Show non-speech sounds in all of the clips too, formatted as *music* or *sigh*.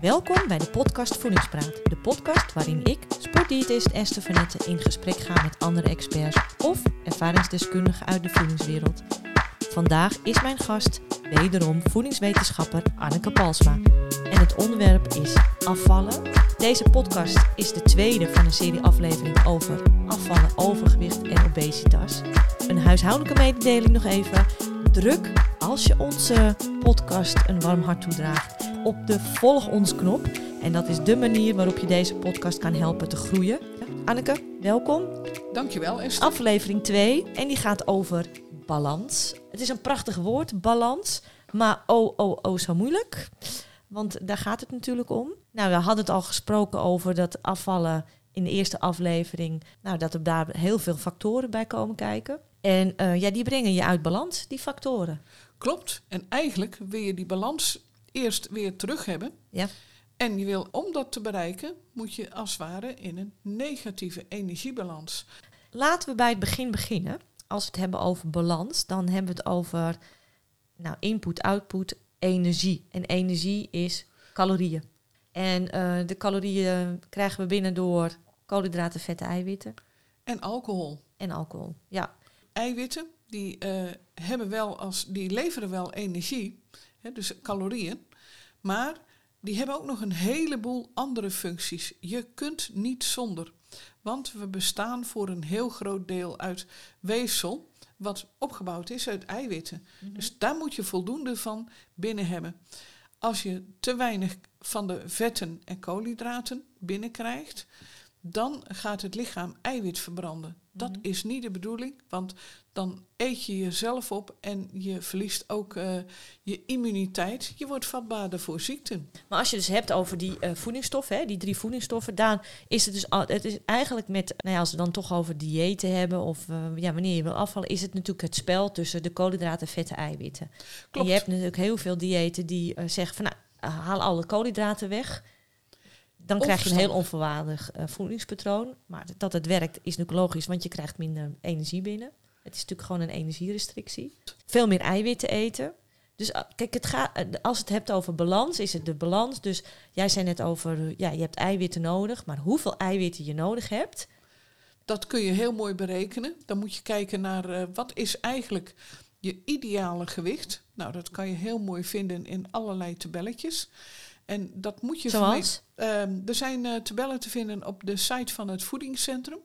Welkom bij de podcast Voedingspraat. De podcast waarin ik, sportdiëtist Esther Vanette, in gesprek ga met andere experts of ervaringsdeskundigen uit de voedingswereld. Vandaag is mijn gast wederom voedingswetenschapper Anneke Palsma. En het onderwerp is afvallen. Deze podcast is de tweede van een serie afleveringen over afvallen, overgewicht en obesitas. Een huishoudelijke mededeling nog even. Druk als je onze podcast een warm hart toedraagt op de volg ons knop. En dat is de manier waarop je deze podcast kan helpen te groeien. Anneke, welkom. Dankjewel Esther. Aflevering 2 en die gaat over balans. Het is een prachtig woord, balans. Maar oh, oh, oh, zo moeilijk. Want daar gaat het natuurlijk om. Nou, we hadden het al gesproken over dat afvallen in de eerste aflevering. Nou, dat er daar heel veel factoren bij komen kijken. En uh, ja, die brengen je uit balans, die factoren. Klopt. En eigenlijk wil je die balans eerst weer terug hebben. Ja. En je wil, om dat te bereiken, moet je als het ware in een negatieve energiebalans. Laten we bij het begin beginnen. Als we het hebben over balans, dan hebben we het over nou, input, output, energie. En energie is calorieën. En uh, de calorieën krijgen we binnen door koolhydraten, vetten, eiwitten. En alcohol. En alcohol, ja. Eiwitten, die, uh, hebben wel als, die leveren wel energie, dus calorieën. Maar die hebben ook nog een heleboel andere functies. Je kunt niet zonder. Want we bestaan voor een heel groot deel uit weefsel, wat opgebouwd is uit eiwitten. Mm -hmm. Dus daar moet je voldoende van binnen hebben. Als je te weinig van de vetten en koolhydraten binnenkrijgt, dan gaat het lichaam eiwit verbranden. Dat mm -hmm. is niet de bedoeling, want dan eet je jezelf op en je verliest ook uh, je immuniteit. Je wordt vatbaarder voor ziekten. Maar als je dus hebt over die uh, voedingsstoffen, hè, die drie voedingsstoffen, dan is het dus al, het is eigenlijk met, nou ja, als we dan toch over diëten hebben of uh, ja, wanneer je wil afvallen, is het natuurlijk het spel tussen de koolhydraten, vetten, eiwitten. Klopt. En je hebt natuurlijk heel veel diëten die zeggen van, nou, haal alle koolhydraten weg. Dan krijg je een heel onvoorwaardig voedingspatroon. Maar dat het werkt is natuurlijk logisch, want je krijgt minder energie binnen. Het is natuurlijk gewoon een energierestrictie. Veel meer eiwitten eten. Dus kijk, het gaat, als het hebt over balans, is het de balans. Dus jij zei net over, ja, je hebt eiwitten nodig, maar hoeveel eiwitten je nodig hebt. Dat kun je heel mooi berekenen. Dan moet je kijken naar uh, wat is eigenlijk je ideale gewicht. Nou, dat kan je heel mooi vinden in allerlei tabelletjes. En dat moet je Zoals? Uh, er zijn uh, tabellen te vinden op de site van het voedingscentrum.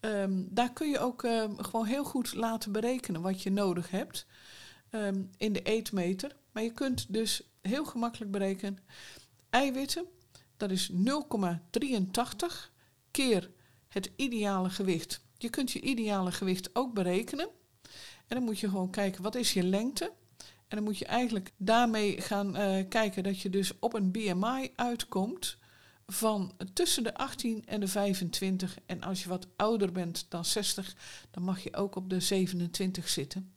Um, daar kun je ook um, gewoon heel goed laten berekenen wat je nodig hebt um, in de eetmeter. Maar je kunt dus heel gemakkelijk berekenen eiwitten, dat is 0,83 keer het ideale gewicht. Je kunt je ideale gewicht ook berekenen. En dan moet je gewoon kijken wat is je lengte. En dan moet je eigenlijk daarmee gaan uh, kijken dat je dus op een BMI uitkomt van tussen de 18 en de 25. En als je wat ouder bent dan 60, dan mag je ook op de 27 zitten.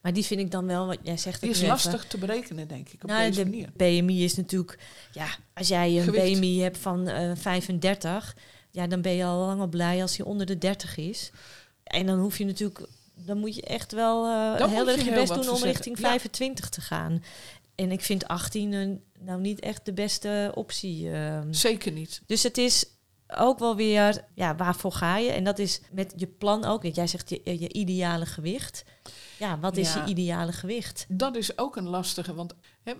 Maar die vind ik dan wel, wat jij zegt. Die is lastig even. te berekenen, denk ik, op nou, deze de manier. BMI is natuurlijk, ja, als jij een Gewicht. BMI hebt van uh, 35, ja, dan ben je al lang al blij als hij onder de 30 is. En dan hoef je natuurlijk, dan moet je echt wel uh, heel erg je best doen om richting ja. 25 te gaan. En ik vind 18 een, nou niet echt de beste optie. Uh. Zeker niet. Dus het is ook wel weer, ja, waarvoor ga je? En dat is met je plan ook. Jij zegt je, je ideale gewicht. Ja, wat is ja, je ideale gewicht? Dat is ook een lastige, want hè,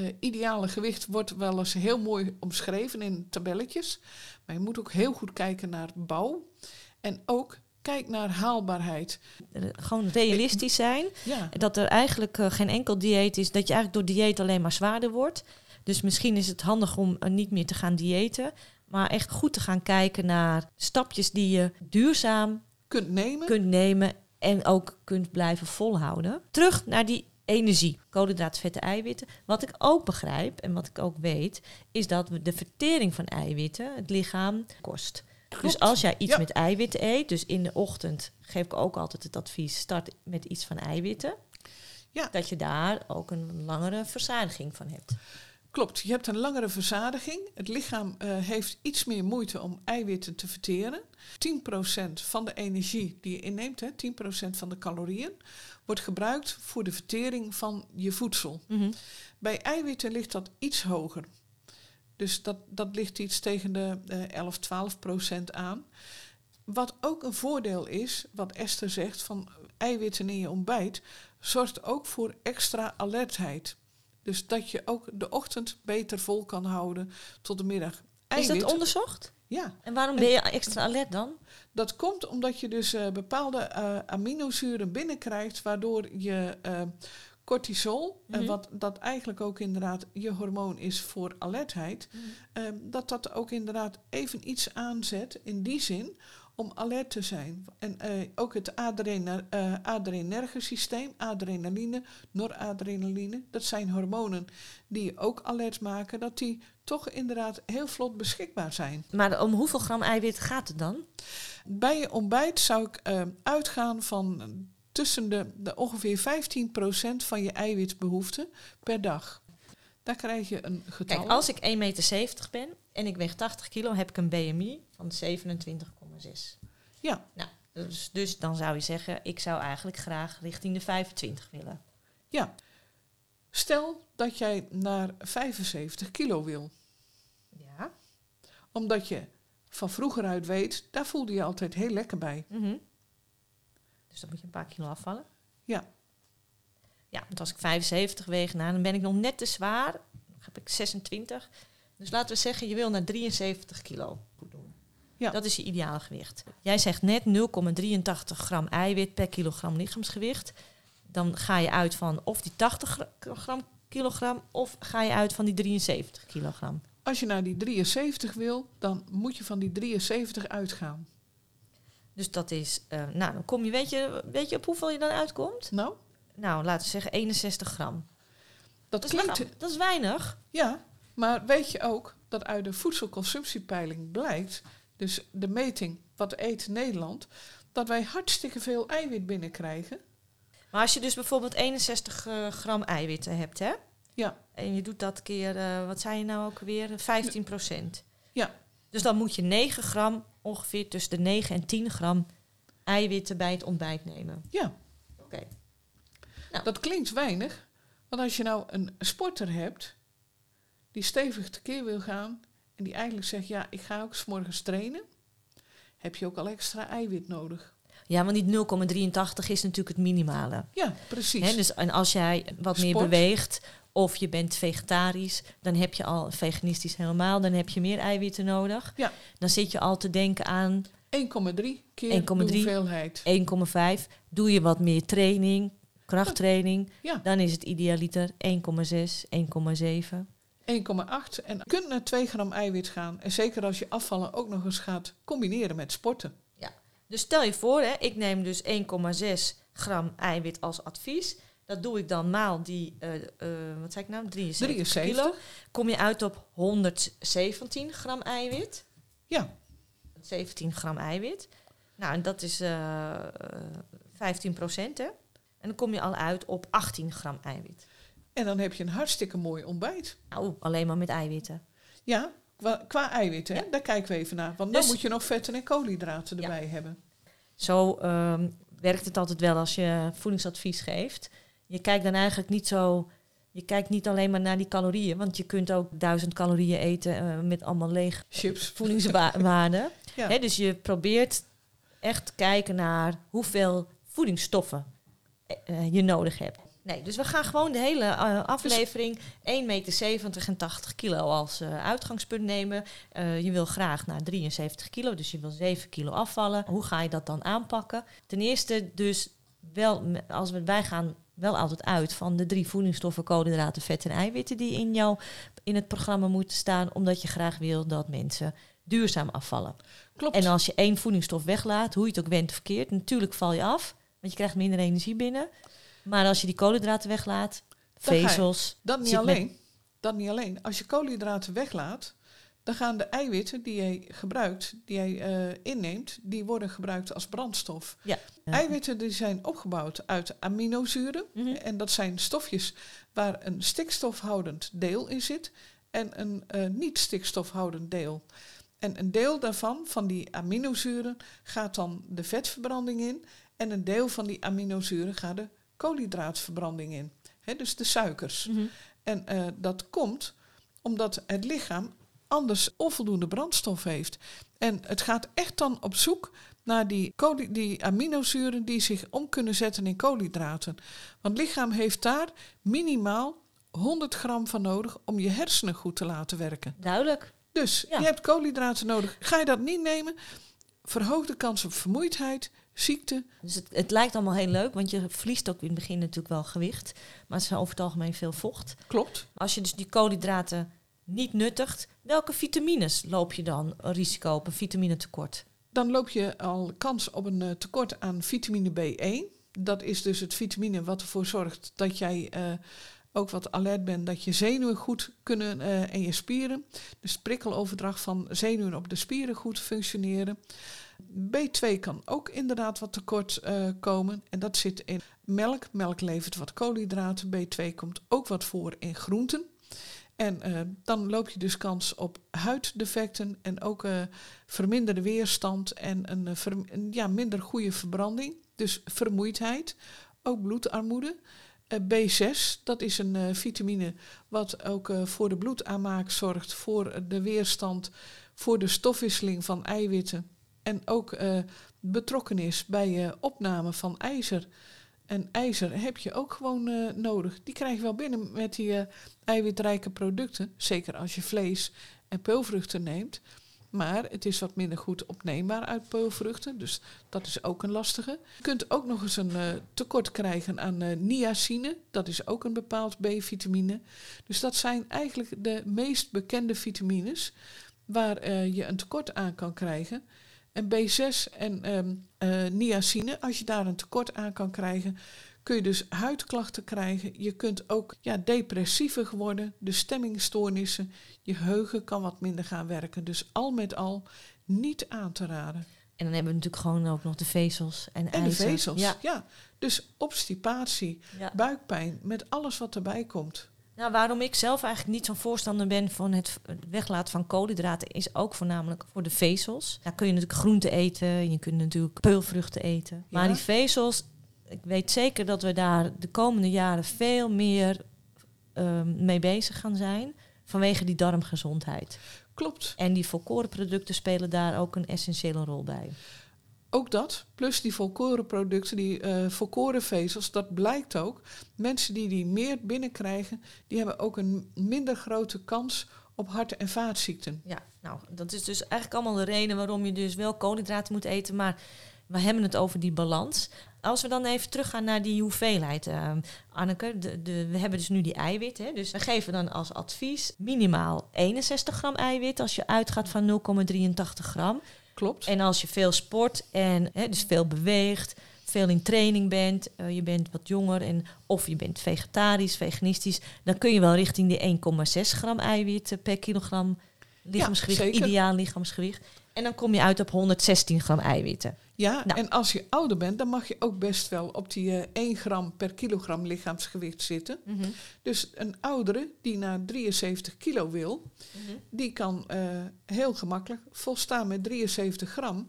uh, ideale gewicht wordt wel eens heel mooi omschreven in tabelletjes. Maar je moet ook heel goed kijken naar bouw. En ook kijk naar haalbaarheid. Gewoon realistisch zijn. Ja. Dat er eigenlijk uh, geen enkel dieet is, dat je eigenlijk door dieet alleen maar zwaarder wordt. Dus misschien is het handig om uh, niet meer te gaan diëten, maar echt goed te gaan kijken naar stapjes die je duurzaam kunt nemen, kunt nemen en ook kunt blijven volhouden. Terug naar die energie, koolhydraten, vetten, eiwitten. Wat ik ook begrijp en wat ik ook weet, is dat de vertering van eiwitten het lichaam kost. Klopt. Dus als jij iets ja. met eiwitten eet, dus in de ochtend geef ik ook altijd het advies, start met iets van eiwitten. Ja. Dat je daar ook een langere verzadiging van hebt. Klopt, je hebt een langere verzadiging. Het lichaam uh, heeft iets meer moeite om eiwitten te verteren. 10% van de energie die je inneemt, hè, 10% van de calorieën, wordt gebruikt voor de vertering van je voedsel. Mm -hmm. Bij eiwitten ligt dat iets hoger. Dus dat, dat ligt iets tegen de eh, 11, 12 procent aan. Wat ook een voordeel is, wat Esther zegt, van eiwitten in je ontbijt, zorgt ook voor extra alertheid. Dus dat je ook de ochtend beter vol kan houden tot de middag. Is dat onderzocht? Ja, En waarom ben je extra alert dan? dat komt omdat je dus eh, bepaalde eh, aminozuren binnenkrijgt, waardoor je eh, cortisol, eh, Mhm. wat dat eigenlijk ook inderdaad je hormoon is voor alertheid, eh, dat dat ook inderdaad even iets aanzet in die zin om alert te zijn. En eh, ook het eh, adrenergesysteem, adrenaline, noradrenaline, dat zijn hormonen die je ook alert maken, dat die toch inderdaad heel vlot beschikbaar zijn. Maar om hoeveel gram eiwit gaat het dan? Bij je ontbijt zou ik eh, uitgaan van tussen de, de ongeveer 15% van je eiwitbehoefte per dag. Daar krijg je een getal. Kijk, als ik 1,70 meter ben en ik weeg 80 kilo, heb ik een BMI van 27,6. Ja, Nou, dus, dus dan zou je zeggen, ik zou eigenlijk graag richting de 25 willen. ja. Stel dat jij naar 75 kilo wil. Ja. Omdat je van vroeger uit weet, daar voelde je altijd heel lekker bij. Mhm. Dus dan moet je een paar kilo afvallen. Ja. Ja, want als ik 75 weeg, nou, dan ben ik nog net te zwaar. Dan heb ik 26. Dus laten we zeggen, je wil naar 73 kilo goed doen. Ja. Dat is je ideale gewicht. Jij zegt net 0,83 gram eiwit per kilogram lichaamsgewicht. Dan ga je uit van of die 80 gra- gram kilogram of ga je uit van die 73 kilogram. Als je naar die 73 wil, dan moet je van die 73 uitgaan. Dus dat is, eh, nou, dan kom je, weet je, weet je op hoeveel je dan uitkomt? Nou, Nou, laten we zeggen 61 gram. dat Dat is, klinkt... wel- dat is weinig. Ja, maar weet je ook dat uit de voedselconsumptiepeiling blijkt, dus de meting wat eet Nederland, dat wij hartstikke veel eiwit binnenkrijgen. Maar als je dus bijvoorbeeld 61 eh, gram eiwitten hebt, hè? Ja, En je doet dat keer, eh, wat zei je nou ook weer? 15 procent. Ja. Dus dan moet je 9 gram, ongeveer tussen de 9 en 10 gram eiwitten bij het ontbijt nemen. ja, Oké. dat klinkt weinig. Want als je nou een sporter hebt die stevig tekeer wil gaan en die eigenlijk zegt, ja, ik ga ook 's morgens trainen, heb je ook al extra eiwit nodig. Ja, want die 0,83 is natuurlijk het minimale. Ja, precies. Dus, en als jij wat meer beweegt of je bent vegetarisch, dan heb je al veganistisch helemaal, dan heb je meer eiwitten nodig. Ja. Dan zit je al te denken aan 1,3 keer 1,3. de hoeveelheid. 1,5. Doe je wat meer training, krachttraining, Ja, dan is het idealiter 1,6, 1,7. 1,8. En je kunt naar 2 gram eiwit gaan. En zeker als je afvallen ook nog eens gaat combineren met sporten. Dus stel je voor, hè, ik neem dus 1,6 gram eiwit als advies. Dat doe ik dan maal die, eh, eh, wat zei ik nou, 73, 73. kilo. Kom je uit op 117 gram eiwit. Ja, 17 gram eiwit. Nou, en dat is eh, eh, 15 procent, hè. En dan kom je al uit op 18 gram eiwit. en dan heb je een hartstikke mooi ontbijt. Nou, alleen maar met eiwitten. Ja, qua, qua eiwitten, hè? Ja. daar kijken we even naar. Want dan Dus- moet je nog vetten en koolhydraten Ja. erbij hebben. Zo ehm, werkt het altijd wel als je voedingsadvies geeft. Je kijkt dan eigenlijk niet zo. Je kijkt niet alleen maar naar die calorieën, want je kunt ook duizend calorieën eten eh, met allemaal leeg Chips. *laughs* voedingswaarden. Ja. Dus je probeert echt te kijken naar hoeveel voedingsstoffen eh, eh, je nodig hebt. Nee, dus we gaan gewoon de hele aflevering 1,70 meter en 80 kilo als uitgangspunt nemen. Je wil graag naar 73 kilo, dus je wil 7 kilo afvallen. Hoe ga je dat dan aanpakken? Ten eerste dus wel, als we, wij gaan wel altijd uit van de drie voedingsstoffen, koolhydraten, vetten en eiwitten die in, jou, in het programma moeten staan, omdat je graag wil dat mensen duurzaam afvallen. Klopt. En als je één voedingsstof weglaat, hoe je het ook went verkeerd, natuurlijk val je af, want je krijgt minder energie binnen. Maar als je die koolhydraten weglaat, vezels, dat niet alleen. Dat niet alleen. Als je koolhydraten weglaat, dan gaan de eiwitten die jij gebruikt, die jij eh, inneemt, die worden gebruikt als brandstof. Ja. Eiwitten die zijn opgebouwd uit aminozuren. Mhm. En dat zijn stofjes waar een stikstofhoudend deel in zit en een eh, niet stikstofhoudend deel. En een deel daarvan, van die aminozuren, gaat dan de vetverbranding in. En een deel van die aminozuren gaat de koolhydraatverbranding in. Hè, dus de suikers. Mhm. En eh, dat komt omdat het lichaam anders onvoldoende brandstof heeft. En het gaat echt dan op zoek naar die, die aminozuren die zich om kunnen zetten in koolhydraten. Want het lichaam heeft daar minimaal 100 gram van nodig om je hersenen goed te laten werken. Duidelijk. Dus Ja. je hebt koolhydraten nodig. Ga je dat niet nemen, verhoogt de kans op vermoeidheid, ziekte. Dus het, het lijkt allemaal heel leuk, want je verliest ook in het begin natuurlijk wel gewicht. Maar het is over het algemeen veel vocht. Klopt. Als je dus die koolhydraten niet nuttigt, welke vitamines loop je dan risico op een vitaminetekort? Dan loop je al kans op een eh, tekort aan vitamine B1. Dat is dus het vitamine wat ervoor zorgt dat jij eh, ook wat alert bent, dat je zenuwen goed kunnen eh, en je spieren. Dus prikkeloverdracht van zenuwen op de spieren goed functioneren. B2 kan ook inderdaad wat tekort komen. En dat zit in melk. Melk levert wat koolhydraten. B2 komt ook wat voor in groenten. En eh, dan loop je dus kans op huiddefecten en ook eh, verminderde weerstand en een, eh, een, ja, minder goede verbranding. Dus vermoeidheid, ook bloedarmoede. Eh, B6, dat is een vitamine wat ook voor de bloedaanmaak zorgt, voor de weerstand, voor de stofwisseling van eiwitten. En ook betrokken is bij opname van ijzer. En ijzer heb je ook gewoon eh, nodig. Die krijg je wel binnen met die eh, eiwitrijke producten. Zeker als je vlees en peulvruchten neemt. Maar het is wat minder goed opneembaar uit peulvruchten. Dus dat is ook een lastige. Je kunt ook nog eens een eh, tekort krijgen aan niacine. Dat is ook een bepaald B-vitamine. Dus dat zijn eigenlijk de meest bekende vitamines waar je een tekort aan kan krijgen. En B6 en ehm, eh, niacine, als je daar een tekort aan kan krijgen, kun je dus huidklachten krijgen. Je kunt ook ja, depressiever worden, de stemmingstoornissen. Je geheugen kan wat minder gaan werken. Dus al met al niet aan te raden. En dan hebben we natuurlijk gewoon ook nog de vezels en, En de vezels. Ja. Ja. Dus obstipatie, Ja. buikpijn, met alles wat erbij komt. Nou, waarom ik zelf eigenlijk niet zo'n voorstander ben van het weglaten van koolhydraten, is ook voornamelijk voor de vezels. Daar kun je natuurlijk groenten eten, je kunt natuurlijk peulvruchten eten. Maar die vezels, ik weet zeker dat we daar de komende jaren veel meer ehm, mee bezig gaan zijn. Vanwege die darmgezondheid. Klopt. En die volkorenproducten spelen daar ook een essentiële rol bij. Ook dat, plus die volkorenproducten, die eh volkorenvezels, dat blijkt ook. Mensen die die meer binnenkrijgen, die hebben ook een minder grote kans op hart- en vaatziekten. Ja, nou, dat is dus eigenlijk allemaal de reden waarom je dus wel koolhydraten moet eten. Maar we hebben het over die balans. Als we dan even teruggaan naar die hoeveelheid, eh, Anneke. De, we hebben dus nu die eiwit. Hè, dus we geven dan als advies minimaal 61 gram eiwit als je uitgaat van 0,83 gram. Klopt. En als je veel sport en hè, dus veel beweegt, veel in training bent, eh, je bent wat jonger en of je bent vegetarisch, veganistisch, dan kun je wel richting die 1,6 gram eiwit per kilogram lichaamsgewicht, ideaal lichaamsgewicht. En dan kom je uit op 116 gram eiwitten. Ja, Nou. en als je ouder bent, dan mag je ook best wel op die eh 1 gram per kilogram lichaamsgewicht zitten. Dus een oudere die naar 73 kilo wil, die kan eh, heel gemakkelijk volstaan met 73 gram.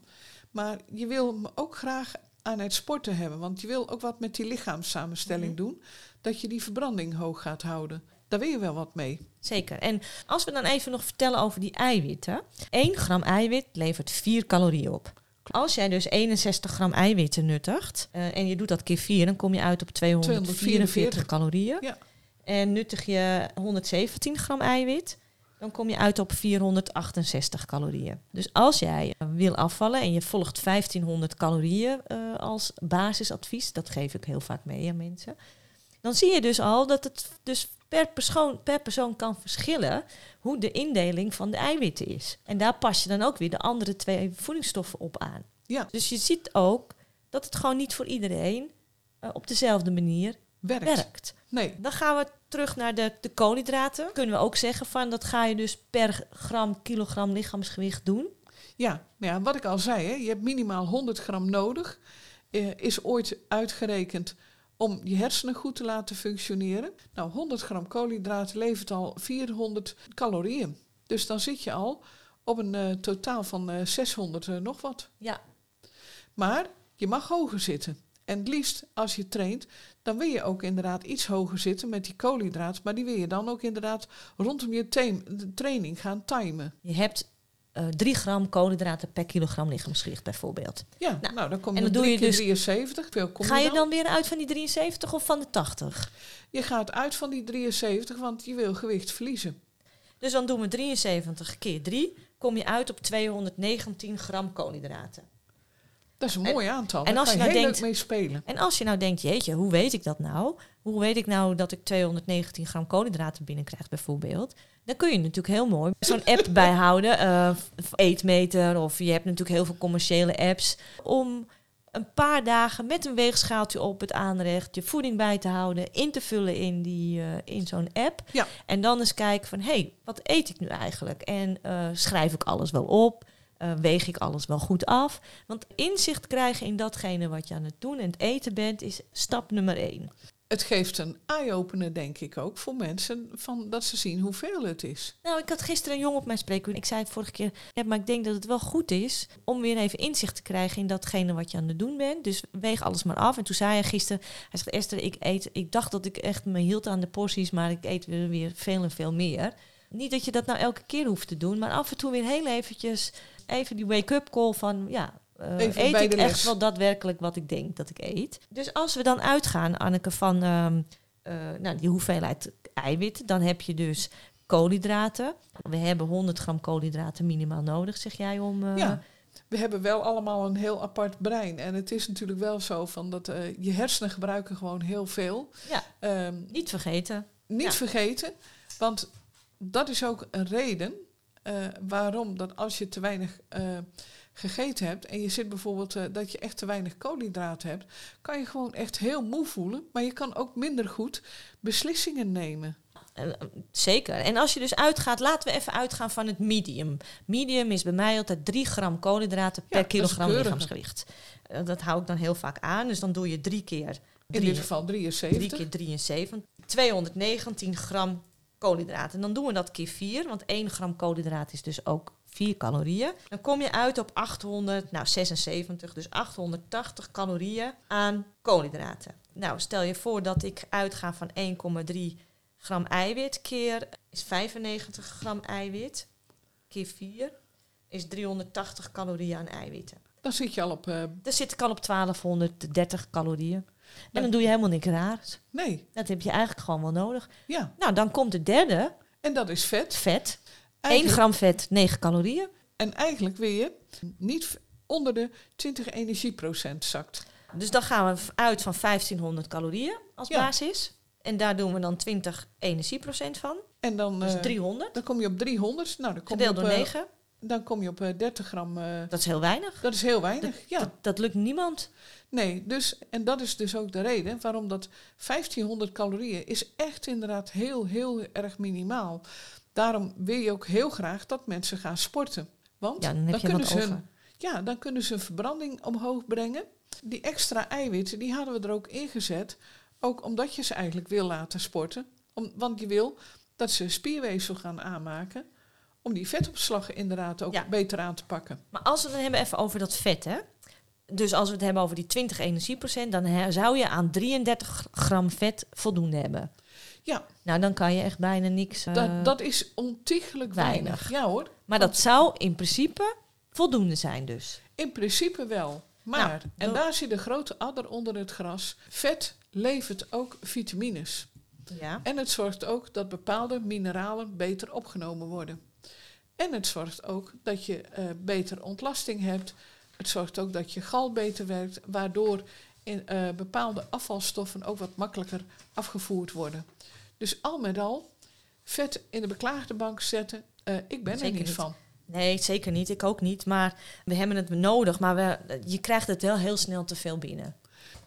Maar je wil hem ook graag aan het sporten hebben, want je wil ook wat met die lichaamssamenstelling doen, dat je die verbranding hoog gaat houden. Daar wil je wel wat mee. Zeker. En als we dan even nog vertellen over die eiwitten. 1 gram eiwit levert 4 calorieën op. Als jij dus 61 gram eiwitten nuttigt eh, en je doet dat keer 4, dan kom je uit op 244 244. calorieën. Ja. En nuttig je 117 gram eiwit, dan kom je uit op 468 calorieën. Dus als jij eh, wil afvallen en je volgt 1500 calorieën eh, als basisadvies, dat geef ik heel vaak mee aan mensen, dan zie je dus al dat het dus per persoon, per persoon kan verschillen hoe de indeling van de eiwitten is. En daar pas je dan ook weer de andere twee voedingsstoffen op aan. Ja, Dus je ziet ook dat het gewoon niet voor iedereen eh, op dezelfde manier werkt. werkt. Nee, Dan gaan we terug naar de, de koolhydraten. Kunnen we ook zeggen van dat ga je dus per gram, kilogram lichaamsgewicht doen. Ja, nou ja, wat ik al zei, hè, je hebt minimaal 100 gram nodig. Eh, is ooit uitgerekend om je hersenen goed te laten functioneren. Nou, 100 gram koolhydraten levert al 400 calorieën. Dus dan zit je al op een eh, totaal van eh, 600 eh, nog wat. Ja, Maar je mag hoger zitten. En het liefst als je traint, dan wil je ook inderdaad iets hoger zitten met die koolhydraat. Maar die wil je dan ook inderdaad rondom je de training gaan timen. Je hebt uh, eh, 3 gram koolhydraten per kilogram lichaamsgewicht bijvoorbeeld. Ja, nou, nou dan kom je en dan doe je dus 73. Kom ga je dan? dan weer uit van die 73 of van de 80? Je gaat uit van die 73, want je wil gewicht verliezen. Dus dan doen we 73 keer 3, kom je uit op 219 gram koolhydraten. Dat is een mooi aantal. En als je, nou denkt, mee spelen. En als je nou denkt, jeetje, hoe weet ik dat nou? Hoe weet ik nou dat ik 219 gram koolhydraten binnenkrijg bijvoorbeeld? Dan kun je natuurlijk heel mooi zo'n app *laughs* bijhouden, uh, eetmeter of je hebt natuurlijk heel veel commerciële apps om een paar dagen met een weegschaaltje op het aanrecht je voeding bij te houden, in te vullen in, die, uh, in zo'n app. Ja. En dan eens kijken van, hé, hey, wat eet ik nu eigenlijk? En uh, schrijf ik alles wel op? Uh, weeg ik alles wel goed af? Want inzicht krijgen in datgene wat je aan het doen en het eten bent, is stap nummer één het geeft een eye-opener, denk ik ook, voor mensen, van dat ze zien hoeveel het is. Nou, ik had gisteren een jong op mijn spreekuur. Ik zei het vorige keer, ja, maar ik denk dat het wel goed is om weer even inzicht te krijgen in datgene wat je aan het doen bent. Dus weeg alles maar af. En toen zei hij gisteren, hij zegt, Esther, ik eet, ik dacht dat ik echt me hield aan de porties, maar ik eet weer, weer veel en veel meer. Niet dat je dat nou elke keer hoeft te doen, maar af en toe weer heel eventjes even die wake-up call van, ja, uh, eet ik echt wel daadwerkelijk wat ik denk dat ik eet. Dus als we dan uitgaan, Anneke, van um, nou, die hoeveelheid eiwit, dan heb je dus koolhydraten. We hebben 100 gram koolhydraten minimaal nodig, zeg jij om. Uh, ja. We hebben wel allemaal een heel apart brein. En het is natuurlijk wel zo van dat je hersenen gebruiken gewoon heel veel. Ja, um, niet vergeten. Niet vergeten, want dat is ook een reden waarom dat als je te weinig gegeten hebt en je zit bijvoorbeeld uh, dat je echt te weinig koolhydraten hebt, kan je gewoon echt heel moe voelen, maar je kan ook minder goed beslissingen nemen. Eh, zeker. En als je dus uitgaat, laten we even uitgaan van het medium. Medium is bij mij altijd 3 gram koolhydraten per kilogram lichaamsgewicht. Uh, dat hou ik dan heel vaak aan. Dus dan doe je drie keer. In dit geval 73. 3 keer 73. 219 gram koolhydraten. En dan doen we dat keer 4, want 1 gram koolhydraat is dus ook 4 calorieën. Dan kom je uit op 876, nou dus 880 calorieën aan koolhydraten. Nou, stel je voor dat ik uitga van 1,3 gram eiwit keer is 95 gram eiwit keer 4 is 380 calorieën aan eiwitten. Dan zit je al op. Uh... Dan zit ik al op 1230 calorieën. En dan doe je helemaal niks raars. Nee. Dat heb je eigenlijk gewoon wel nodig. Ja. Nou, dan komt de derde. En dat is vet. Vet. 1 gram vet, 9 calorieën. En eigenlijk wil je niet onder de 20 energieprocent zakt. Dus dan gaan we uit van 1500 calorieën als basis. En daar doen we dan 20 energieprocent van. En dan, dus 300. Eh, dan kom je op 300. Nou, dan kom Gedeeld je op, door 9. Uh, dan kom je op uh, eh, 30 gram. Dat is heel weinig. Dat is heel weinig, dat, ja. Dat, dat, lukt niemand. Nee, dus, en dat is dus ook de reden waarom dat 1500 calorieën is echt inderdaad heel, heel erg minimaal. Daarom wil je ook heel graag dat mensen gaan sporten. Want ja, dan, kunnen ze hun, ja, dan kunnen ze hun verbranding omhoog brengen. Die extra eiwitten, die hadden we er ook ingezet. Ook omdat je ze eigenlijk wil laten sporten. Om, want je wil dat ze spierweefsel gaan aanmaken. Om die vetopslag inderdaad ook beter aan te pakken. Maar als we het hebben even over dat vet, hè? Dus als we het hebben over die 20 energieprocent, dan zou je aan 33 gram vet voldoende hebben. Ja. Nou, dan kan je echt bijna niks. Uh, dat, dat is ontiegelijk weinig. Ja hoor. Maar dat zou in principe voldoende zijn dus. In principe wel. Maar, nou, en daar zit de grote adder onder het gras. Vet levert ook vitamines. Ja. En het zorgt ook dat bepaalde mineralen beter opgenomen worden. En het zorgt ook dat je uh, beter ontlasting hebt. Het zorgt ook dat je gal beter werkt, waardoor in, uh, bepaalde afvalstoffen ook wat makkelijker afgevoerd worden. Dus al met al, vet in de beklaagde bank zetten, uh, ik ben er niet, van. Nee, zeker niet. Ik ook niet. Maar we hebben het nodig. Maar we, je krijgt het wel heel snel te veel binnen.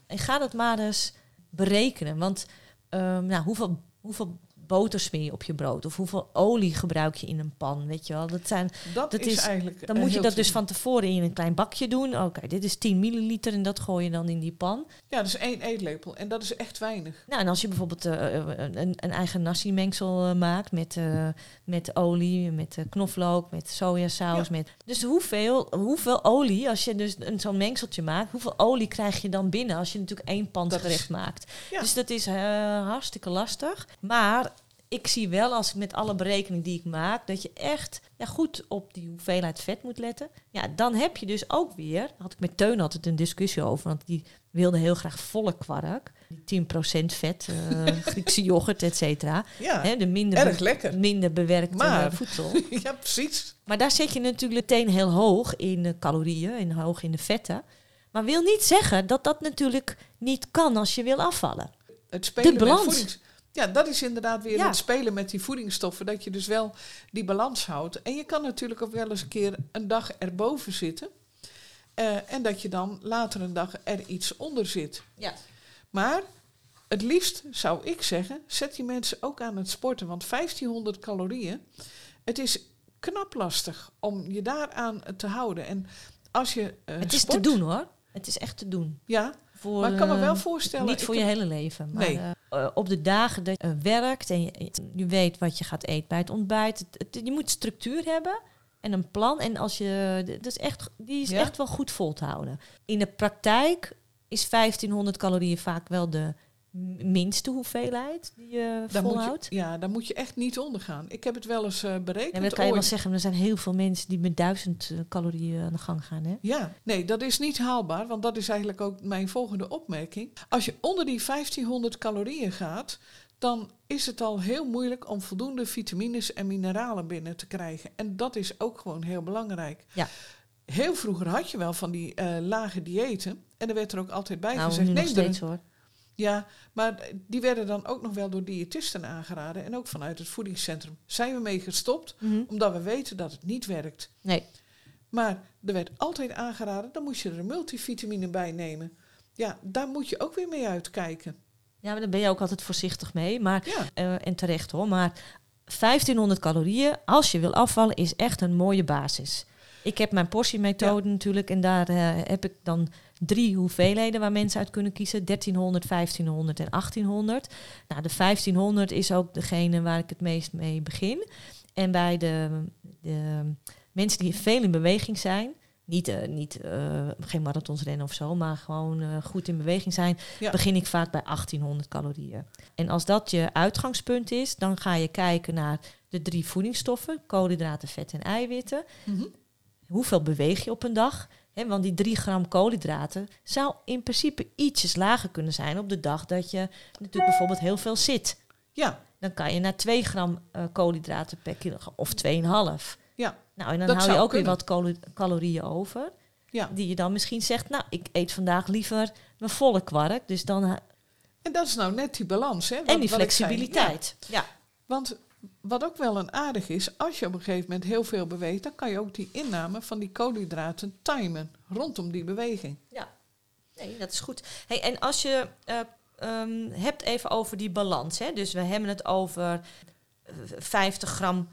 En ga dat maar eens berekenen. Want um, nou, hoeveel, hoeveel boter smeer je op je brood? Of hoeveel olie gebruik je in een pan? Weet je wel, dat zijn. Dat, Dat is, is- eigenlijk. Dan eh, moet je dat dus van tevoren in een klein bakje doen. Oké, dit is 10 milliliter en dat gooi je dan in die pan. Ja, is één eetlepel. En dat is echt weinig. Nou, en als je bijvoorbeeld eh, eh, een, een eigen nasi-mengsel eh, maakt met, eh, met olie, met eh, knoflook, met sojasaus. Met, dus hoeveel, hoeveel olie, als je dus een, zo'n mengseltje maakt, hoeveel olie krijg je dan binnen als je natuurlijk één pan gerecht maakt? Ja. Dus dat is eh, hartstikke lastig. Maar ik zie wel, als ik met alle berekeningen die ik maak, dat je echt ja, goed op die hoeveelheid vet moet letten. Ja, dan heb je dus ook weer, had ik met Teun altijd een discussie over, want die wilde heel graag volle kwark. Die 10% vet, eh, *laughs* Griekse yoghurt, et cetera. Ja, de minder, erg be- lekker. minder bewerkte Maar- voedsel. *laughs* ja, precies. Maar daar zit je natuurlijk meteen heel hoog in de calorieën en hoog in de vetten. Maar wil niet zeggen dat dat natuurlijk niet kan als je wil afvallen. Het spelen De balans. Ja, dat is inderdaad weer Ja. het spelen met die voedingsstoffen. Dat je dus wel die balans houdt. En je kan natuurlijk ook wel eens een keer een dag erboven zitten. Eh, en dat je dan later een dag er iets onder zit. Ja. Maar het liefst zou ik zeggen, zet die mensen ook aan het sporten. Want 1500 calorieën, het is knap lastig om je daaraan te houden. En als je eh, Het is sport, te doen hoor. Het is echt te doen. Ja, Voor, maar ik kan me eh, wel voorstellen... Niet voor je hele leven. Maar Nee. eh, eh, op de dagen dat je eh, werkt en je, je weet wat je gaat eten bij het ontbijt. Het- het- je moet structuur hebben en een plan. En als je, dat is echt, die is Ja. echt wel goed vol te houden. In de praktijk is 1500 calorieën vaak wel de minste hoeveelheid die je Daar volhoudt. je, ja, daar moet je echt niet onder gaan. Ik heb het wel eens eh, berekend. En dat kan je wel zeggen, er zijn heel veel mensen die met 1000 eh, calorieën aan de gang gaan. Hè? Ja, nee, dat is niet haalbaar, want dat is eigenlijk ook mijn volgende opmerking. Als je onder die 1500 calorieën gaat, dan is het al heel moeilijk om voldoende vitamines en mineralen binnen te krijgen. En dat is ook gewoon heel belangrijk. Ja. Heel vroeger had je wel van die eh, lage diëten. En er werd er ook altijd bij Nou, gezegd, neem er een- steeds hoor. Ja, maar die werden dan ook nog wel door diëtisten aangeraden. En ook vanuit het voedingscentrum. Zijn we mee gestopt, Mhm. omdat we weten dat het niet werkt. Nee, Maar er werd altijd aangeraden, dan moest je er een multivitamine bij nemen. Ja, daar moet je ook weer mee uitkijken. ja, maar daar ben je ook altijd voorzichtig mee. Maar Ja, Eh, en terecht hoor. Maar 1500 calorieën, als je wil afvallen, is echt een mooie basis. Ik heb mijn portiemethode natuurlijk en daar eh, heb ik dan drie hoeveelheden waar mensen uit kunnen kiezen. 1300, 1500 en 1800. Nou, de 1500 is ook degene waar ik het meest mee begin. En bij de, de mensen die veel in beweging zijn, niet, eh, niet eh, geen marathons rennen of zo, maar gewoon eh, goed in beweging zijn, Ja. begin ik vaak bij 1800 calorieën. En als dat je uitgangspunt is, dan ga je kijken naar de drie voedingsstoffen: koolhydraten, vet en eiwitten. Mhm. Hoeveel beweeg je op een dag? Hè, want die 3 gram koolhydraten zou in principe ietsjes lager kunnen zijn op de dag dat je natuurlijk bijvoorbeeld heel veel zit. ja, Dan kan je naar 2 gram eh, koolhydraten per kilogram of 2,5. ja, Nou, en dan Dat hou je ook weer kunnen. wat calo- calorieën over. ja. Die je dan misschien zegt, nou, ik eet vandaag liever mijn volle kwark. Dus dan, ha- En dat is nou net die balans. Hè, wat- en die wat flexibiliteit. Ja. Ja, want wat ook wel een aardig is, als je op een gegeven moment heel veel beweegt, dan kan je ook die inname van die koolhydraten timen rondom die beweging. Ja, nee, dat is goed. Hey, en als je eh, ehm, hebt even over die balans, hè? dus we hebben het over eh, 50 gram,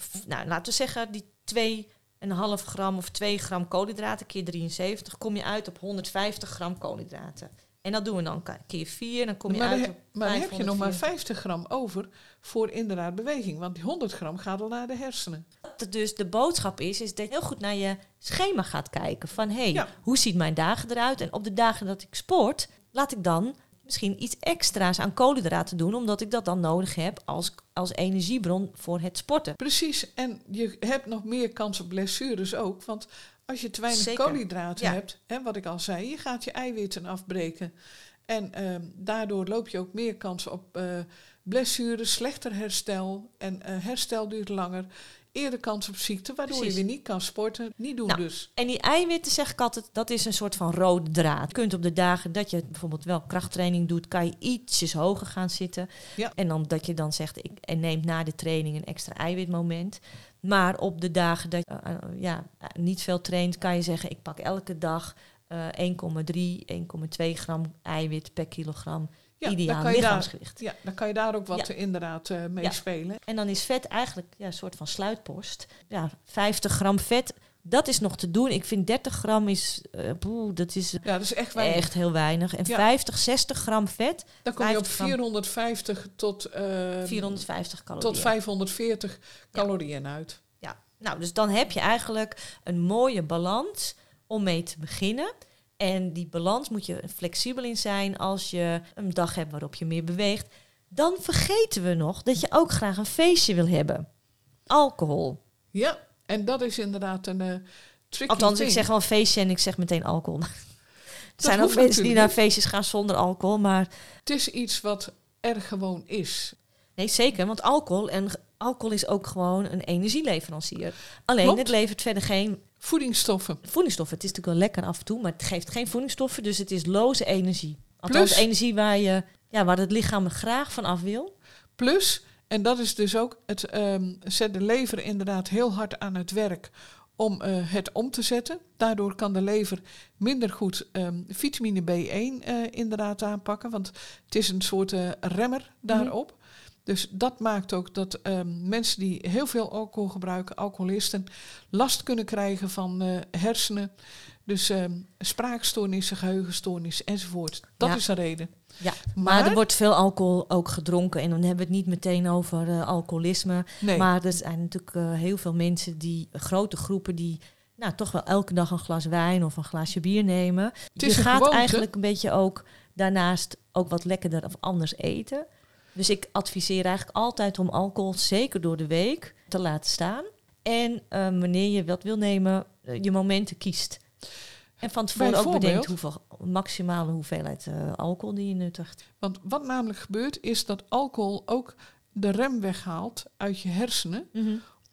f- nou laten we zeggen die 2,5 gram of 2 gram koolhydraten keer 73, kom je uit op 150 gram koolhydraten. En dat doen we dan keer 4, dan kom je maar uit op maar dan heb je nog maar 504. 50 gram over voor inderdaad beweging. Want die 100 gram gaat al naar de hersenen. Dus de boodschap is, is dat je heel goed naar je schema gaat kijken. Van hé, hey, Ja. hoe ziet mijn dagen eruit? En op de dagen dat ik sport, laat ik dan misschien iets extra's aan koolhydraten doen, omdat ik dat dan nodig heb als, als energiebron voor het sporten. Precies, en je hebt nog meer kans op blessures ook. Want als je te weinig Zeker. koolhydraten Ja. hebt, hè, wat ik al zei, je gaat je eiwitten afbreken. En ehm, daardoor loop je ook meer kans op eh blessures, slechter herstel. En eh, herstel duurt langer. Eerder kans op ziekte, waardoor Precies. je weer niet kan sporten. Niet doen Nou, dus. En die eiwitten, zeg ik altijd, dat is een soort van rode draad. Je kunt op de dagen dat je bijvoorbeeld wel krachttraining doet, kan je ietsjes hoger gaan zitten. Ja. En dan dat je dan zegt, ik en neemt na de training een extra eiwitmoment. Maar op de dagen dat je eh, eh, ja, eh, niet veel traint, kan je zeggen, ik pak elke dag eh 1,3, 1,2 gram eiwit per kilogram. Ja, ideaal dan daar- lichaamsgewicht. Ja, dan kan je daar ook wat Ja. eh, inderdaad eh, mee Ja. spelen. En dan is vet eigenlijk ja, een soort van sluitpost. Ja, 50 gram vet, dat is nog te doen. Ik vind 30 gram is, eh, poeh, dat is Ja, dat is echt weinig. echt heel weinig. En Ja. 50, 60 gram vet, Dan kom je op 50 gram. 450 tot, eh, 450 calorieën. tot 540 calorieën uit. Ja, nou, dus dan heb je eigenlijk een mooie balans om mee te beginnen. En die balans moet je flexibel in zijn als je een dag hebt waarop je meer beweegt. Dan vergeten we nog dat je ook graag een feestje wil hebben. Alcohol. Ja, en dat is inderdaad een eh tricky Althans, ik zeg wel feestje en ik zeg meteen alcohol. *laughs* Er zijn ook mensen die naar feestjes gaan zonder alcohol. Maar Het is iets wat er gewoon is. nee, zeker. Want alcohol, en alcohol is ook gewoon een energieleverancier. Alleen, Klopt. het levert verder geen Voedingsstoffen. voedingsstoffen. Het is natuurlijk wel lekker af en toe, maar het geeft geen voedingsstoffen. Dus het is loze energie. Althans, Plus- energie waar, je, ja, waar het lichaam graag van af wil. Plus, en dat is dus ook, het ehm, zet de lever inderdaad heel hard aan het werk om eh, het om te zetten. Daardoor kan de lever minder goed ehm, vitamine B1 eh, inderdaad aanpakken, want het is een soort eh, remmer daarop. Dus dat maakt ook dat ehm, mensen die heel veel alcohol gebruiken, alcoholisten, last kunnen krijgen van hersenen. Dus ehm, spraakstoornissen, geheugenstoornissen enzovoort. Dat Ja. is de reden. Ja, maar, Maar- er wordt veel alcohol ook gedronken. En dan hebben we het niet meteen over eh, alcoholisme. Nee. Maar er zijn natuurlijk eh, heel veel mensen die, grote groepen die nou, toch wel elke dag een glas wijn of een glaasje bier nemen. is je gaat gewoonte. eigenlijk een beetje ook daarnaast ook wat lekkerder of anders eten. Dus ik adviseer eigenlijk altijd om alcohol, zeker door de week, te laten staan. En eh, wanneer je wat wil nemen, je momenten kiest. En van tevoren ook bedenkt hoeveel maximale hoeveelheid eh, alcohol die je nuttigt. Want wat namelijk gebeurt is dat alcohol ook de rem weghaalt uit je hersenen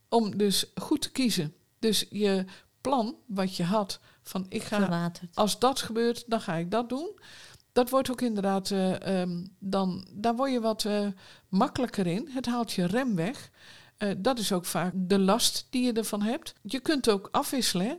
om dus goed te kiezen. Dus je plan wat je had van ik ga Verwaterd. als dat gebeurt dan ga ik dat doen. Dat wordt ook inderdaad eh, ehm, dan daar word je wat eh, makkelijker in. Het haalt je rem weg. Dat is ook vaak de last die je ervan hebt. Je kunt ook afwisselen. hè.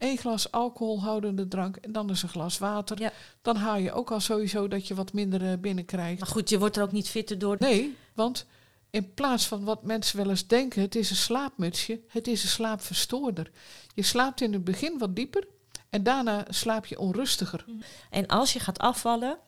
Eén glas alcoholhoudende drank en dan is een glas water. Ja. Dan haal je ook al sowieso dat je wat minder eh, binnenkrijgt. Maar goed, je wordt er ook niet fitter door. Nee, want in plaats van wat mensen wel eens denken, het is een slaapmutsje, het is een slaapverstoorder. Je slaapt in het begin wat dieper en daarna slaap je onrustiger. En als je gaat afvallen,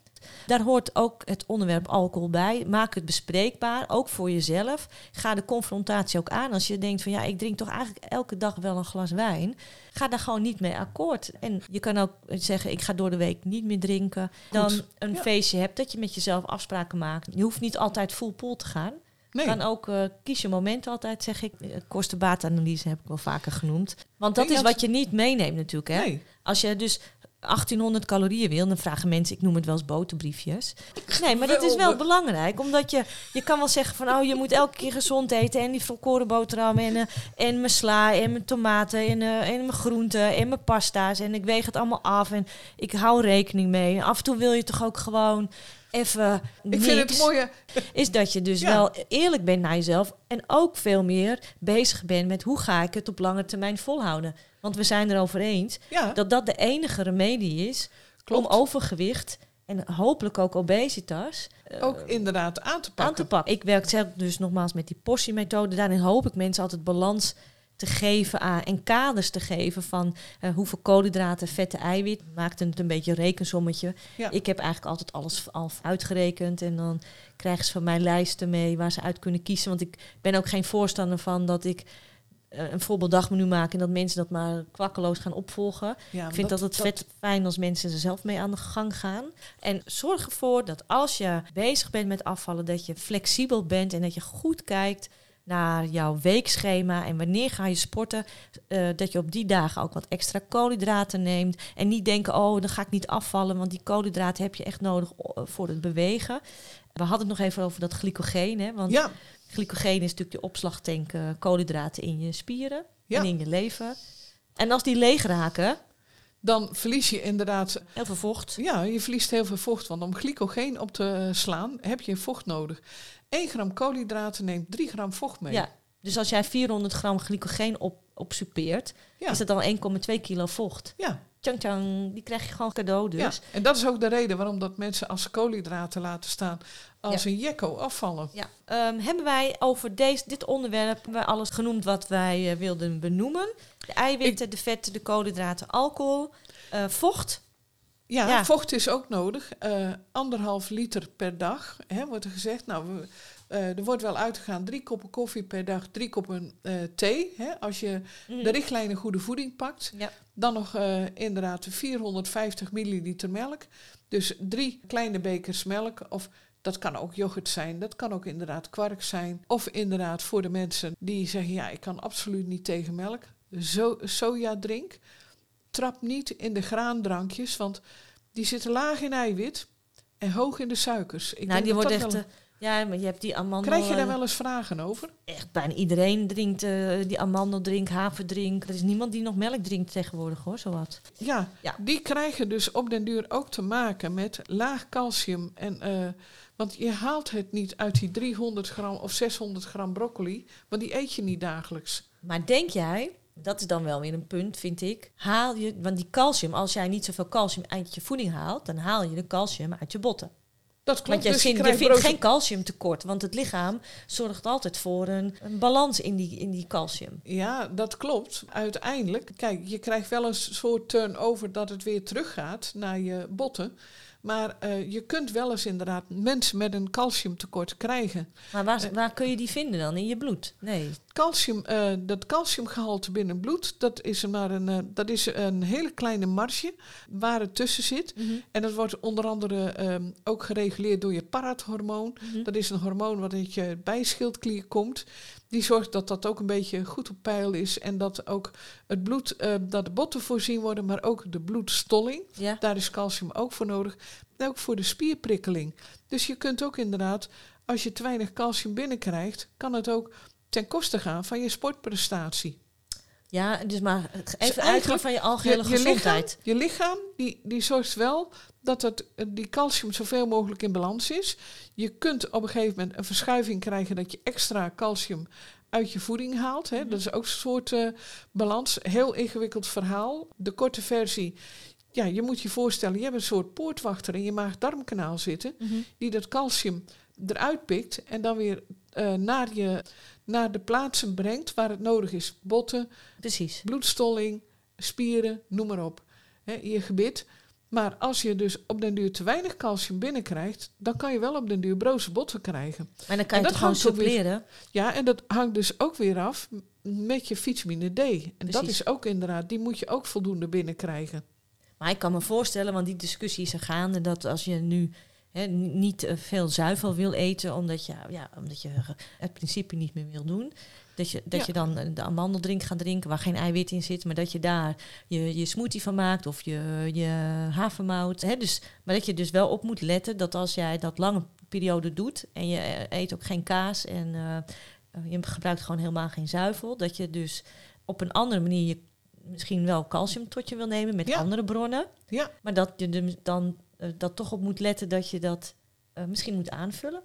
daar hoort ook het onderwerp alcohol bij. Maak het bespreekbaar, ook voor jezelf. Ga de confrontatie ook aan. Als je denkt van ja, ik drink toch eigenlijk elke dag wel een glas wijn. Ga daar gewoon niet mee akkoord. En je kan ook zeggen, ik ga door de week niet meer drinken. Dan Goed. een Ja. feestje hebt, dat je met jezelf afspraken maakt. Je hoeft niet altijd full pool te gaan. Nee, Kan ook eh, kies je moment altijd, zeg ik. Eh, Kosten-baatanalyse heb ik wel vaker genoemd. Want dat is wat je niet meeneemt natuurlijk. Hè? nee. Als je dus 1800 calorieën wil, dan vragen mensen, ik noem het wel eens boterbriefjes. Nee, maar dat is wel belangrijk, omdat je, je kan wel zeggen van, oh, je moet elke keer gezond eten en die volkoren boterham en, eh, en mijn sla en mijn tomaten en, eh, en mijn groenten en mijn pasta's en ik weeg het allemaal af en ik hou rekening mee. En af en toe wil je toch ook gewoon even Ik vind het mooie. is dat je dus Ja. wel eerlijk bent naar jezelf en ook veel meer bezig bent met hoe ga ik het op lange termijn volhouden. Want we zijn erover eens Ja, dat dat de enige remedie is klopt. om overgewicht en hopelijk ook obesitas eh, ook inderdaad aan te aan pakken. te pakken. Ik werk zelf dus nogmaals met die portiemethode. Daarin hoop ik mensen altijd balans te geven aan en kaders te geven van eh, hoeveel koolhydraten, vetten, eiwit. Maakte het een beetje een rekensommetje. Ja. Ik heb eigenlijk altijd alles al uitgerekend en dan krijgen ze van mij lijsten mee waar ze uit kunnen kiezen. Want ik ben ook geen voorstander van dat ik een voorbeeld dagmenu maak en dat mensen dat maar kwakkeloos gaan opvolgen. Ja, Ik vind dat, het vet fijn als mensen er zelf mee aan de gang gaan. En zorg ervoor dat als je bezig bent met afvallen, dat je flexibel bent en dat je goed kijkt naar jouw weekschema en wanneer ga je sporten, eh, dat je op die dagen ook wat extra koolhydraten neemt en niet denken, oh, dan ga ik niet afvallen, want die koolhydraten heb je echt nodig voor het bewegen. We hadden het nog even over dat glycogeen, hè, want Ja, glycogeen is natuurlijk de opslagtank eh, koolhydraten in je spieren Ja. en in je lever. En als die leeg raken, dan verlies je inderdaad heel veel vocht. Ja, je verliest heel veel vocht. Want om glycogeen op te slaan heb je vocht nodig. 1 gram koolhydraten neemt 3 gram vocht mee. Ja, dus als jij 400 gram glycogeen op, op soupeert, Ja. is dat dan 1,2 kilo vocht. ja. tjang tjang, die krijg je gewoon cadeau dus. Ja, en dat is ook de reden waarom dat mensen als koolhydraten laten staan als een jekko afvallen. Ja. Ehm, hebben wij over deze, dit onderwerp wij alles genoemd wat wij eh, wilden benoemen? De eiwitten, de vetten, de koolhydraten, alcohol, eh, vocht. Ja, Ja. vocht is ook nodig. Eh, anderhalf liter per dag, hè, wordt er gezegd. Nou, we, er wordt wel uitgegaan drie koppen koffie per dag, drie koppen thee. Hè, als je Mhm. de richtlijnen goede voeding pakt. Ja. Dan nog inderdaad 450 milliliter melk. Dus drie kleine bekers melk. Of dat kan ook yoghurt zijn. Dat kan ook inderdaad kwark zijn. Of inderdaad voor de mensen die zeggen... ja, ik kan absoluut niet tegen melk. Zo, sojadrink. Trap niet in de graandrankjes, want die zitten laag in eiwit en hoog in de suikers. Ik nou, denk die dat wordt echt... wel- eh, ja, maar je hebt die amandel... Krijg je daar eh, wel eens vragen over? Echt bijna iedereen drinkt eh, die amandeldrink, haverdrink. Er is niemand die nog melk drinkt tegenwoordig hoor, zowat. Ja, Ja. die krijgen dus op den duur ook te maken met laag calcium. En, want je haalt het niet uit die 300 gram of 600 gram broccoli, want die eet je niet dagelijks. Maar denk jij, dat is dan wel weer een punt, vind ik. Haal je, want die calcium, als jij niet zoveel calcium uit je voeding haalt, dan haal je de calcium uit je botten. Dat klopt, Want je, dus je vindt- je geen calciumtekort, want het lichaam zorgt altijd voor een, een balans in die, in die calcium. Ja, dat klopt. Uiteindelijk, kijk, je krijgt wel een soort turnover dat het weer teruggaat naar je botten. Maar eh, je kunt wel eens inderdaad mensen met een calciumtekort krijgen. Maar waar, Eh. waar kun je die vinden dan? In je bloed? Nee. Calcium, eh, dat calciumgehalte binnen bloed, dat is, maar een, dat is een hele kleine marge waar het tussen zit. En dat wordt onder andere ehm, ook gereguleerd door je parathormoon. Mhm. Dat is een hormoon wat uit je bijschildklier komt. Die zorgt dat dat ook een beetje goed op peil is. En dat ook het bloed, eh, dat de botten voorzien worden, maar ook de bloedstolling. Ja. Daar is calcium ook voor nodig. En ook voor de spierprikkeling. Dus je kunt ook inderdaad, als je te weinig calcium binnenkrijgt, kan het ook ten koste gaan van je sportprestatie. Ja, dus maar even eigenlijk uitgaan van je algehele gezondheid. lichaam, je lichaam die, die zorgt wel dat het, die calcium zoveel mogelijk in balans is. Je kunt op een gegeven moment een verschuiving krijgen dat je extra calcium uit je voeding haalt. Hè. Dat is ook een soort eh, balans. Heel ingewikkeld verhaal. De korte versie. Ja, je moet je voorstellen, je hebt een soort poortwachter in je maag-darmkanaal zitten. Mhm. Die dat calcium eruit pikt en dan weer eh, naar, je, naar de plaatsen brengt waar het nodig is. Botten, Precies. bloedstolling, spieren, noem maar op. Je gebit. Maar als je dus op den duur te weinig calcium binnenkrijgt, dan kan je wel op den duur broze botten krijgen. Maar dan kan En je dat gewoon suppleren? Ja, en dat hangt dus ook weer af met je vitamine D. En dat is ook inderdaad, die moet je ook voldoende binnenkrijgen. Maar ik kan me voorstellen, want die discussie is er gaande, dat als je nu niet eh, veel zuivel wil eten, omdat je, ja, omdat je het principe niet meer wil doen. Dat je, dat Ja. je dan eh, de amandeldrink gaat drinken waar geen eiwit in zit, maar dat je daar je, je smoothie van maakt of je, je havermout. Dus, maar dat je dus wel op moet letten dat als jij dat lange periode doet en je eh, eet ook geen kaas en je gebruikt gewoon helemaal geen zuivel, dat je dus op een andere manier je misschien wel calcium tot je wil nemen met Ja. andere bronnen. Ja. Maar dat je er dan dat toch op moet letten dat je dat eh, misschien moet aanvullen.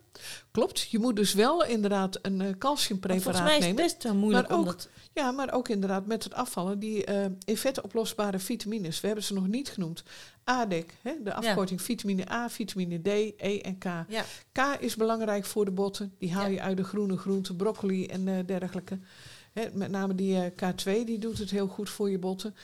Klopt, je moet dus wel inderdaad een eh, Want calciumpreparaat volgens mij is het nemen. best moeilijk Maar om ook- dat... Ja, maar ook inderdaad met het afvallen, die eh in vet oplosbare vitamines. We hebben ze nog niet genoemd. ADEC, hè, de afkorting vitamine A, vitamine D, E en K. Ja, K is belangrijk voor de botten. Die haal Ja. je uit de groene groenten, broccoli en eh, dergelijke. Hè, met name die eh, K2, die doet het heel goed voor je botten.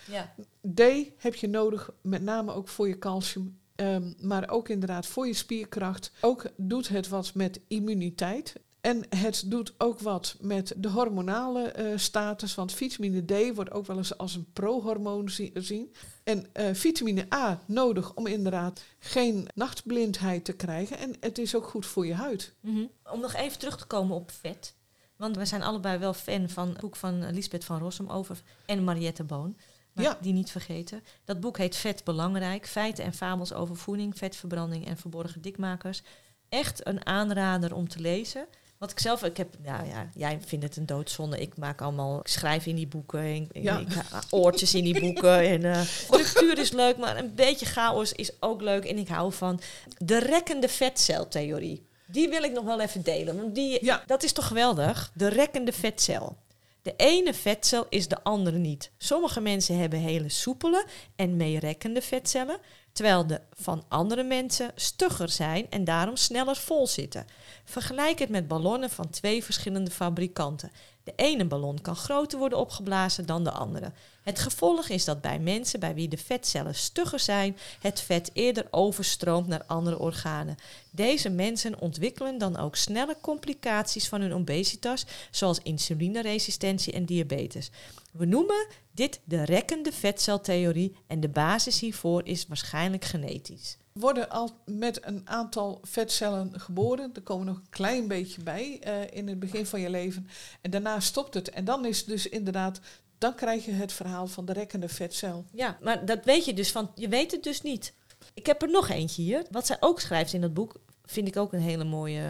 D heb je nodig, met name ook voor je calcium. Ehm, maar ook inderdaad voor je spierkracht. Ook doet het wat met immuniteit. En het doet ook wat met de hormonale eh, status. Want vitamine D wordt ook wel eens als een pro-hormoon zi- gezien. En eh, vitamine A nodig om inderdaad geen nachtblindheid te krijgen. En het is ook goed voor je huid. Mhm. Om nog even terug te komen op vet. Want we zijn allebei wel fan van het boek van Lisbeth van Rossum over en Mariette Boon. Ja. Die niet vergeten. Dat boek heet Vet Belangrijk. Feiten en fabels over voeding, vetverbranding en verborgen dikmakers. Echt een aanrader om te lezen. Wat ik zelf, ik heb, nou ja, jij vindt het een doodzonde. Ik maak allemaal, ik schrijf in die boeken, en, Ja. ik, ha- oortjes in die boeken. En eh, *laughs* structuur is leuk, maar een beetje chaos is ook leuk. En ik hou van de rekkende vetceltheorie. Die wil ik nog wel even delen, want die, Ja. dat is toch geweldig? De rekkende vetcel. De ene vetcel is de andere niet. Sommige mensen hebben hele soepele en meerekkende vetcellen, terwijl de van andere mensen stugger zijn en daarom sneller vol zitten. Vergelijk het met ballonnen van twee verschillende fabrikanten. De ene ballon kan groter worden opgeblazen dan de andere. Het gevolg is dat bij mensen bij wie de vetcellen stugger zijn, het vet eerder overstroomt naar andere organen. Deze mensen ontwikkelen dan ook snelle complicaties van hun obesitas, zoals insulineresistentie en diabetes. We noemen dit de rekkende vetceltheorie en de basis hiervoor is waarschijnlijk genetisch. Worden al met een aantal vetcellen geboren. Er komen nog een klein beetje bij uh, in het begin van je leven. En daarna stopt het. En dan is dus inderdaad dan krijg je het verhaal van de rekkende vetcel. Ja, maar dat weet je dus van, je weet het dus niet. Ik heb er nog eentje hier. Wat zij ook schrijft in dat boek, vind ik ook een hele mooie,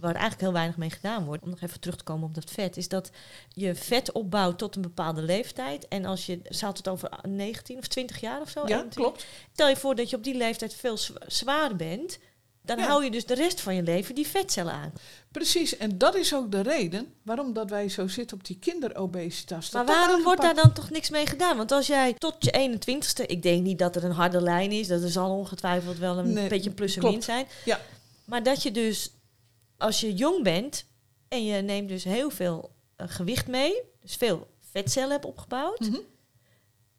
waar eigenlijk heel weinig mee gedaan wordt. Om nog even terug te komen op dat vet, is dat je vet opbouwt tot een bepaalde leeftijd. En als je, ze had het over 19 of 20 jaar of zo. Ja, klopt. Stel je voor dat je op die leeftijd veel zwaar bent. Dan hou je dus de rest van je leven die vetcellen aan. Precies, en dat is ook de reden waarom dat wij zo zitten op die kinderobesitas. Maar waarom wordt daar dan toch niks mee gedaan? Want als jij tot je 21ste, ik denk niet dat er een harde lijn is, dat er zal ongetwijfeld wel een beetje plus en min zijn. Ja. Maar dat je dus, als je jong bent en je neemt dus heel veel uh, gewicht mee, dus veel vetcellen hebt opgebouwd, mm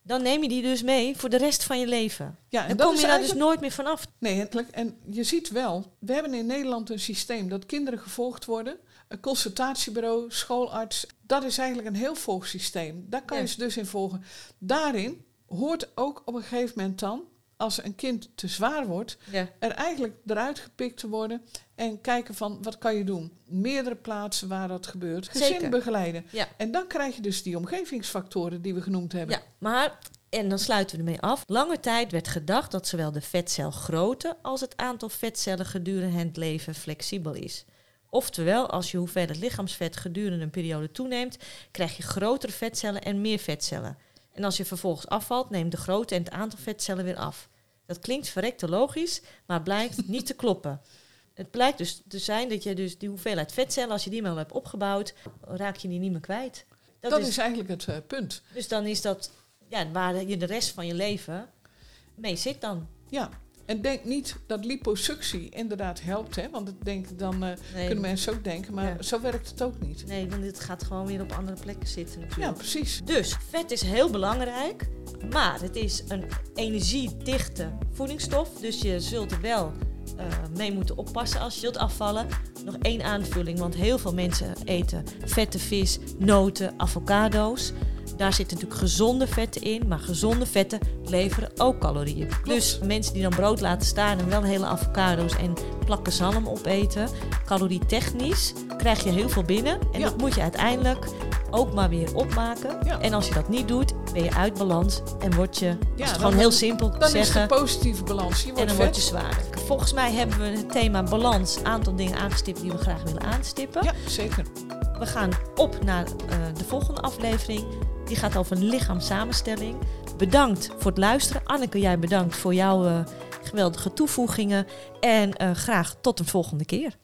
dan neem je die dus mee voor de rest van je leven. Ja, en dan kom je daar dus nooit meer vanaf. Nee, het, en je ziet wel, we hebben in Nederland een systeem dat kinderen gevolgd worden. Een consultatiebureau, schoolarts. Dat is eigenlijk een heel volgsysteem. Daar kan je ze dus in volgen. Daarin hoort ook op een gegeven moment dan als een kind te zwaar wordt, er eigenlijk eruit gepikt te worden en kijken van wat kan je doen. Meerdere plaatsen waar dat gebeurt. Gezin begeleiden. Ja. En dan krijg je dus die omgevingsfactoren die we genoemd hebben. Ja, maar, en dan sluiten we ermee af. Lange tijd werd gedacht dat zowel de vetcelgrootte als het aantal vetcellen gedurende het leven flexibel is. Oftewel, als je hoeveelheid lichaamsvet gedurende een periode toeneemt, krijg je grotere vetcellen en meer vetcellen. En als je vervolgens afvalt, neemt de grootte en het aantal vetcellen weer af. Dat klinkt verrekte logisch, maar blijkt *laughs* niet te kloppen. Het blijkt dus te zijn dat je dus die hoeveelheid vetcellen, als je die maar hebt opgebouwd, raak je die niet meer kwijt. Dat, is, eigenlijk het uh, punt. Dus dan is dat ja, waar je de rest van je leven mee zit dan. Ja, en denk niet dat liposuctie inderdaad helpt, hè? want ik denk, dan uh, kunnen mensen ook denken, maar zo werkt het ook niet. Nee, want het gaat gewoon weer op andere plekken zitten natuurlijk. Ja, precies. Dus vet is heel belangrijk, maar het is een energiedichte voedingsstof, dus je zult er wel uh, mee moeten oppassen als je wilt afvallen. Nog één aanvulling, want heel veel mensen eten vette vis, noten, avocado's. Daar zitten natuurlijk gezonde vetten in, maar gezonde vetten leveren ook calorieën. Dus mensen die dan brood laten staan en wel hele avocado's en plakken zalm opeten, calorietechnisch krijg je heel veel binnen. En dat moet je uiteindelijk ook maar weer opmaken. En als je dat niet doet, ben je uit balans en word je, ja, het gewoon heel simpel dan zeggen. is de positieve balans. Je wordt en dan vet. word je zwaar. Volgens mij hebben we het thema balans, aantal dingen aangestipt die we graag willen aanstippen. Ja, zeker. We gaan op naar uh, de volgende aflevering. Die gaat over lichaamssamenstelling. Bedankt voor het luisteren. Anneke, jij bedankt voor jouw uh, geweldige toevoegingen. En uh, graag tot een volgende keer.